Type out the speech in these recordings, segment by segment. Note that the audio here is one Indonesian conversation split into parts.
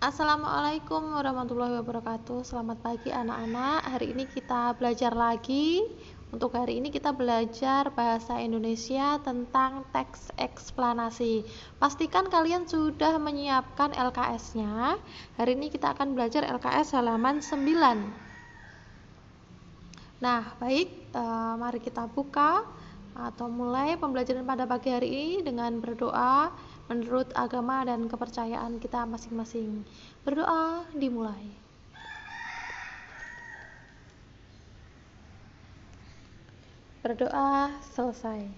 Assalamualaikum warahmatullahi wabarakatuh. Selamat pagi anak-anak. Hari ini kita belajar lagi. Untuk hari ini kita belajar bahasa Indonesia tentang teks eksplanasi. Pastikan kalian sudah menyiapkan LKS-nya Hari ini kita akan belajar LKS halaman 9 Nah baik, eh, mari kita buka atau mulai pembelajaran pada pagi hari ini dengan berdoa menurut agama dan kepercayaan kita masing-masing. Berdoa dimulai. Berdoa selesai.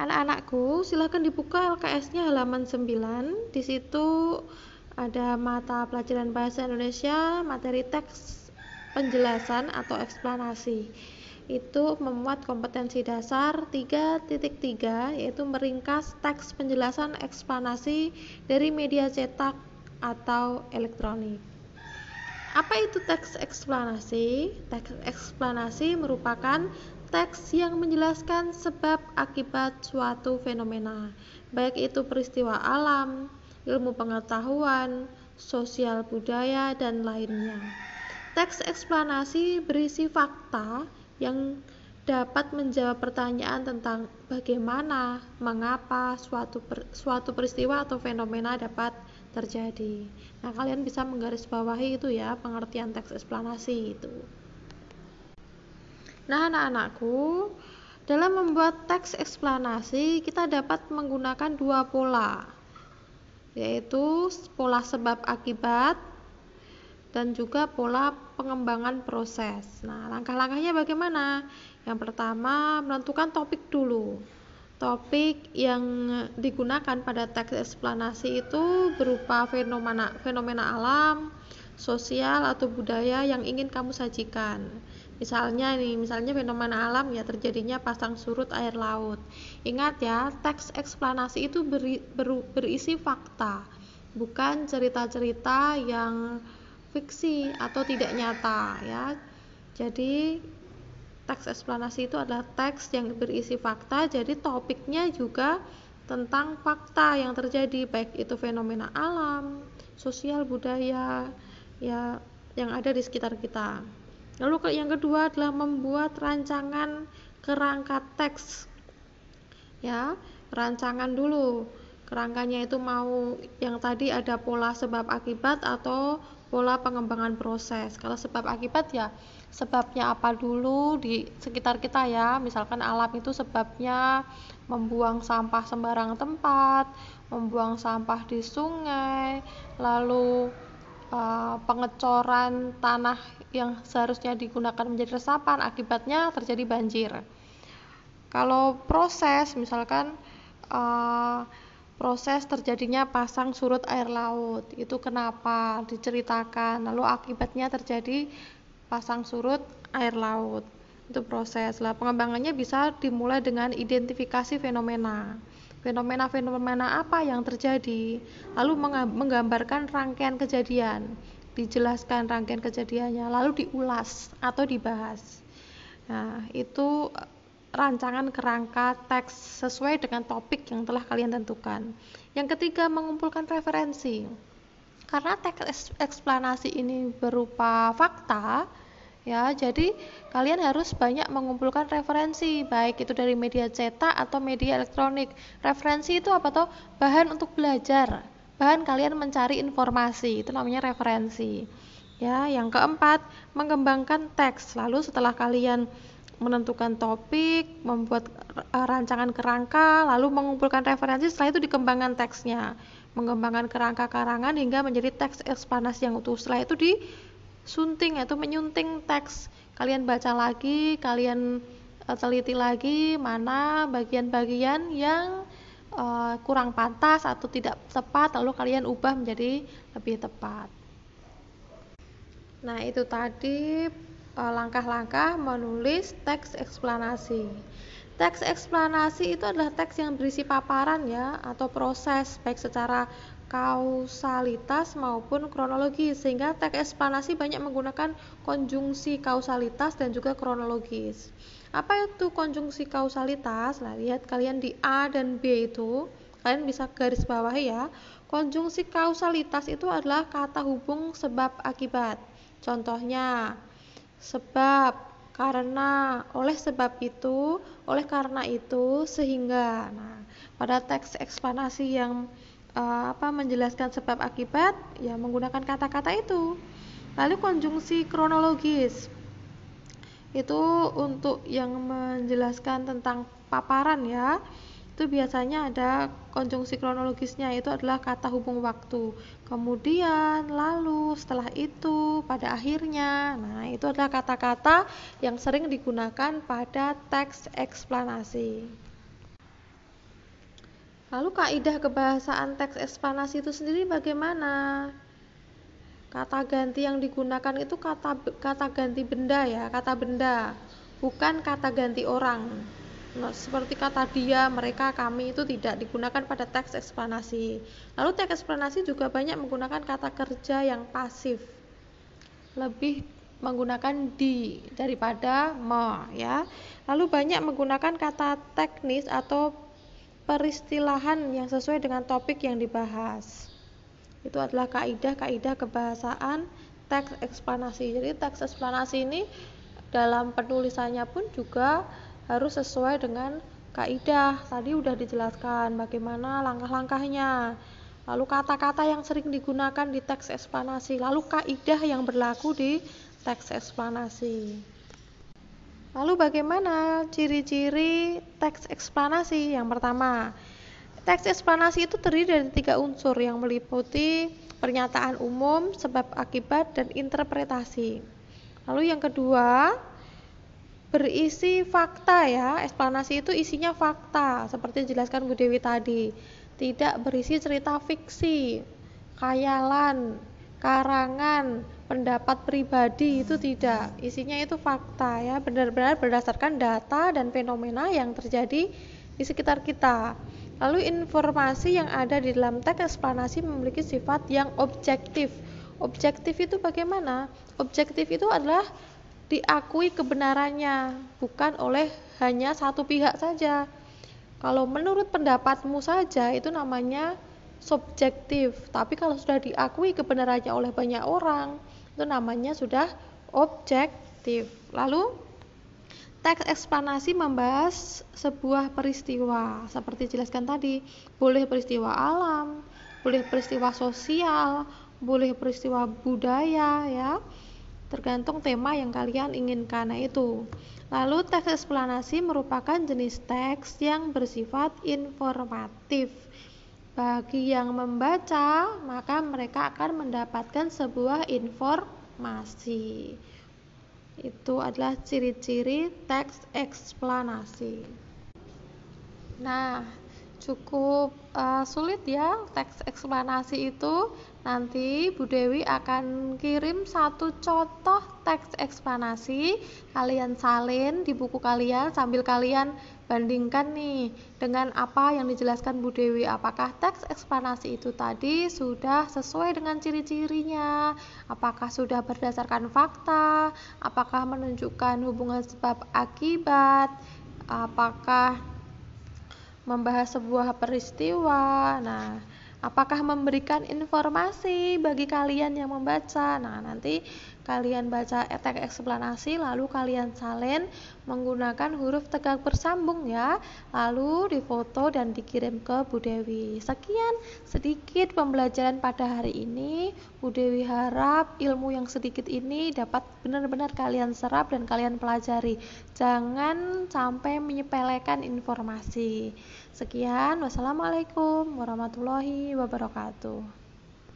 Anak-anakku, silahkan dibuka LKS-nya halaman 9. Di situ ada mata pelajaran bahasa Indonesia, materi teks penjelasan atau eksplanasi itu memuat kompetensi dasar 3.3 yaitu meringkas teks penjelasan eksplanasi dari media cetak atau elektronik. Apa itu teks eksplanasi? Teks eksplanasi merupakan teks yang menjelaskan sebab akibat suatu fenomena, baik itu peristiwa alam, ilmu pengetahuan, sosial budaya, dan lainnya. Teks eksplanasi berisi fakta yang dapat menjawab pertanyaan tentang bagaimana, mengapa suatu per, suatu peristiwa atau fenomena dapat terjadi. Nah, kalian bisa menggarisbawahi itu ya, pengertian teks eksplanasi itu. Nah, anak-anakku, dalam membuat teks eksplanasi, kita dapat menggunakan dua pola, yaitu pola sebab akibat dan juga pola pengembangan proses. Nah, langkah-langkahnya bagaimana? Yang pertama, menentukan topik dulu. Topik yang digunakan pada teks eksplanasi itu berupa fenomena fenomena alam, sosial atau budaya yang ingin kamu sajikan. Misalnya nih, misalnya fenomena alam ya terjadinya pasang surut air laut. Ingat ya, teks eksplanasi itu beri, ber, berisi fakta, bukan cerita-cerita yang fiksi atau tidak nyata ya. Jadi teks eksplanasi itu adalah teks yang berisi fakta, jadi topiknya juga tentang fakta yang terjadi baik itu fenomena alam, sosial, budaya ya yang ada di sekitar kita. Lalu yang kedua adalah membuat rancangan kerangka teks. Ya, rancangan dulu. Kerangkanya itu mau yang tadi ada pola sebab akibat atau pola pengembangan proses. Kalau sebab akibat ya sebabnya apa dulu di sekitar kita ya. Misalkan alam itu sebabnya membuang sampah sembarang tempat, membuang sampah di sungai, lalu uh, pengecoran tanah yang seharusnya digunakan menjadi resapan akibatnya terjadi banjir. Kalau proses misalkan uh, proses terjadinya pasang surut air laut. Itu kenapa diceritakan. Lalu akibatnya terjadi pasang surut air laut. Itu proses. Lah pengembangannya bisa dimulai dengan identifikasi fenomena. Fenomena-fenomena apa yang terjadi? Lalu menggambarkan rangkaian kejadian. Dijelaskan rangkaian kejadiannya, lalu diulas atau dibahas. Nah, itu rancangan kerangka teks sesuai dengan topik yang telah kalian tentukan. Yang ketiga, mengumpulkan referensi. Karena teks eksplanasi ini berupa fakta, ya, jadi kalian harus banyak mengumpulkan referensi, baik itu dari media cetak atau media elektronik. Referensi itu apa toh? Bahan untuk belajar, bahan kalian mencari informasi, itu namanya referensi. Ya, yang keempat, mengembangkan teks. Lalu setelah kalian menentukan topik, membuat uh, rancangan kerangka, lalu mengumpulkan referensi, setelah itu dikembangkan teksnya, mengembangkan kerangka karangan hingga menjadi teks eksplanasi yang utuh. Setelah itu disunting, yaitu menyunting teks. Kalian baca lagi, kalian uh, teliti lagi mana bagian-bagian yang uh, kurang pantas atau tidak tepat, lalu kalian ubah menjadi lebih tepat. Nah, itu tadi Eh, langkah-langkah menulis teks eksplanasi. Teks eksplanasi itu adalah teks yang berisi paparan ya atau proses baik secara kausalitas maupun kronologi sehingga teks eksplanasi banyak menggunakan konjungsi kausalitas dan juga kronologis. Apa itu konjungsi kausalitas? Nah, lihat kalian di A dan B itu kalian bisa garis bawahi ya. Konjungsi kausalitas itu adalah kata hubung sebab akibat. Contohnya, sebab, karena, oleh sebab itu, oleh karena itu, sehingga. Nah, pada teks eksplanasi yang uh, apa menjelaskan sebab akibat, ya menggunakan kata-kata itu. Lalu konjungsi kronologis itu untuk yang menjelaskan tentang paparan ya itu biasanya ada konjungsi kronologisnya itu adalah kata hubung waktu. Kemudian lalu setelah itu pada akhirnya. Nah itu adalah kata-kata yang sering digunakan pada teks eksplanasi. Lalu kaidah kebahasaan teks eksplanasi itu sendiri bagaimana? Kata ganti yang digunakan itu kata kata ganti benda ya kata benda bukan kata ganti orang seperti kata dia, mereka, kami itu tidak digunakan pada teks eksplanasi. Lalu teks eksplanasi juga banyak menggunakan kata kerja yang pasif. Lebih menggunakan di daripada me ya. Lalu banyak menggunakan kata teknis atau peristilahan yang sesuai dengan topik yang dibahas. Itu adalah kaidah-kaidah kebahasaan teks eksplanasi. Jadi teks eksplanasi ini dalam penulisannya pun juga harus sesuai dengan kaidah. Tadi udah dijelaskan bagaimana langkah-langkahnya. Lalu kata-kata yang sering digunakan di teks eksplanasi, lalu kaidah yang berlaku di teks eksplanasi. Lalu bagaimana ciri-ciri teks eksplanasi? Yang pertama, teks eksplanasi itu terdiri dari tiga unsur yang meliputi pernyataan umum, sebab akibat, dan interpretasi. Lalu yang kedua, berisi fakta ya. Eksplanasi itu isinya fakta, seperti dijelaskan Bu Dewi tadi. Tidak berisi cerita fiksi, khayalan, karangan, pendapat pribadi itu tidak. Isinya itu fakta ya, benar-benar berdasarkan data dan fenomena yang terjadi di sekitar kita. Lalu informasi yang ada di dalam teks eksplanasi memiliki sifat yang objektif. Objektif itu bagaimana? Objektif itu adalah diakui kebenarannya, bukan oleh hanya satu pihak saja. Kalau menurut pendapatmu saja itu namanya subjektif, tapi kalau sudah diakui kebenarannya oleh banyak orang, itu namanya sudah objektif. Lalu teks eksplanasi membahas sebuah peristiwa seperti jelaskan tadi, boleh peristiwa alam, boleh peristiwa sosial, boleh peristiwa budaya ya tergantung tema yang kalian inginkan itu. Lalu teks eksplanasi merupakan jenis teks yang bersifat informatif. Bagi yang membaca, maka mereka akan mendapatkan sebuah informasi. Itu adalah ciri-ciri teks eksplanasi. Nah, cukup uh, sulit ya teks eksplanasi itu. Nanti Bu Dewi akan kirim satu contoh teks eksplanasi. Kalian salin di buku kalian sambil kalian bandingkan nih dengan apa yang dijelaskan Bu Dewi. Apakah teks eksplanasi itu tadi sudah sesuai dengan ciri-cirinya? Apakah sudah berdasarkan fakta? Apakah menunjukkan hubungan sebab akibat? Apakah membahas sebuah peristiwa. Nah, apakah memberikan informasi bagi kalian yang membaca? Nah, nanti kalian baca teks eksplanasi lalu kalian salin menggunakan huruf tegak bersambung ya. Lalu difoto dan dikirim ke Bu Dewi. Sekian sedikit pembelajaran pada hari ini. Bu Dewi harap ilmu yang sedikit ini dapat benar-benar kalian serap dan kalian pelajari. Jangan sampai menyepelekan informasi. Sekian. Wassalamualaikum warahmatullahi wabarakatuh